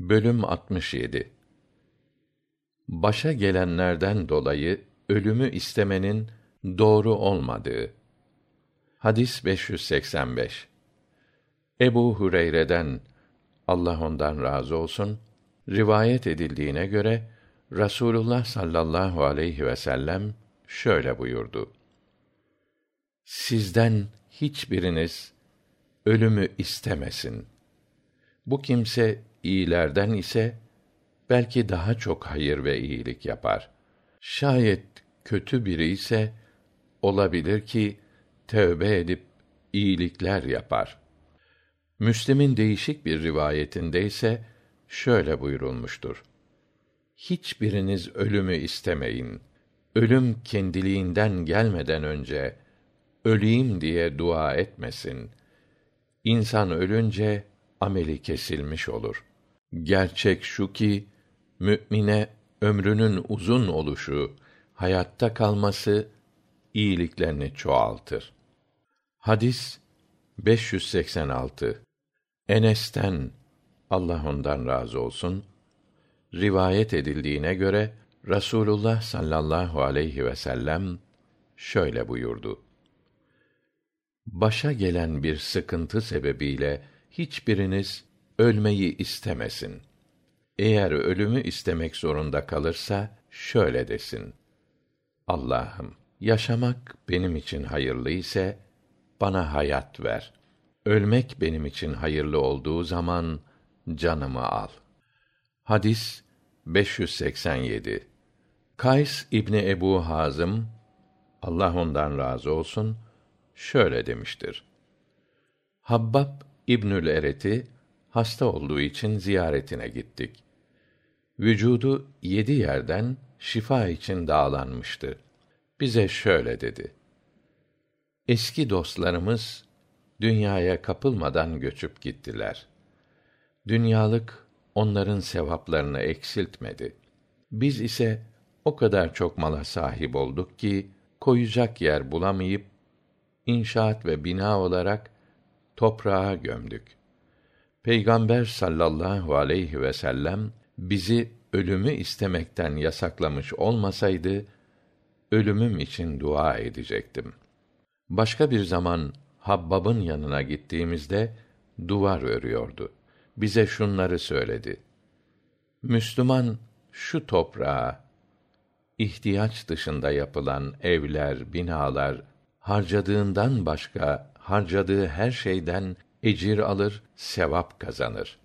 Bölüm 67 Başa gelenlerden dolayı ölümü istemenin doğru olmadığı. Hadis 585. Ebu Hureyre'den Allah ondan razı olsun rivayet edildiğine göre Rasulullah sallallahu aleyhi ve sellem şöyle buyurdu. Sizden hiçbiriniz ölümü istemesin. Bu kimse iyilerden ise belki daha çok hayır ve iyilik yapar. Şayet kötü biri ise olabilir ki tövbe edip iyilikler yapar. Müslim'in değişik bir rivayetinde ise şöyle buyurulmuştur. Hiçbiriniz ölümü istemeyin. Ölüm kendiliğinden gelmeden önce öleyim diye dua etmesin. İnsan ölünce ameli kesilmiş olur. Gerçek şu ki mümine ömrünün uzun oluşu, hayatta kalması iyiliklerini çoğaltır. Hadis 586 Enes'ten Allah ondan razı olsun rivayet edildiğine göre Rasulullah sallallahu aleyhi ve sellem şöyle buyurdu. Başa gelen bir sıkıntı sebebiyle hiçbiriniz ölmeyi istemesin. Eğer ölümü istemek zorunda kalırsa şöyle desin: Allah'ım, yaşamak benim için hayırlı ise bana hayat ver. Ölmek benim için hayırlı olduğu zaman canımı al. Hadis 587. Kays İbni Ebu Hazım Allah ondan razı olsun şöyle demiştir. Habbab İbnül Eret'i hasta olduğu için ziyaretine gittik. Vücudu yedi yerden şifa için dağlanmıştı. Bize şöyle dedi. Eski dostlarımız dünyaya kapılmadan göçüp gittiler. Dünyalık onların sevaplarını eksiltmedi. Biz ise o kadar çok mala sahip olduk ki koyacak yer bulamayıp inşaat ve bina olarak toprağa gömdük. Peygamber sallallahu aleyhi ve sellem bizi ölümü istemekten yasaklamış olmasaydı ölümüm için dua edecektim. Başka bir zaman Habbab'ın yanına gittiğimizde duvar örüyordu. Bize şunları söyledi. Müslüman şu toprağa ihtiyaç dışında yapılan evler, binalar harcadığından başka harcadığı her şeyden ecir alır, sevap kazanır.